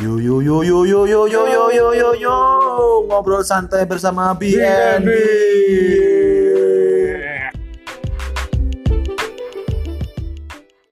Yo yo yo yo yo yo yo yo yo yo ngobrol santai bersama BNB.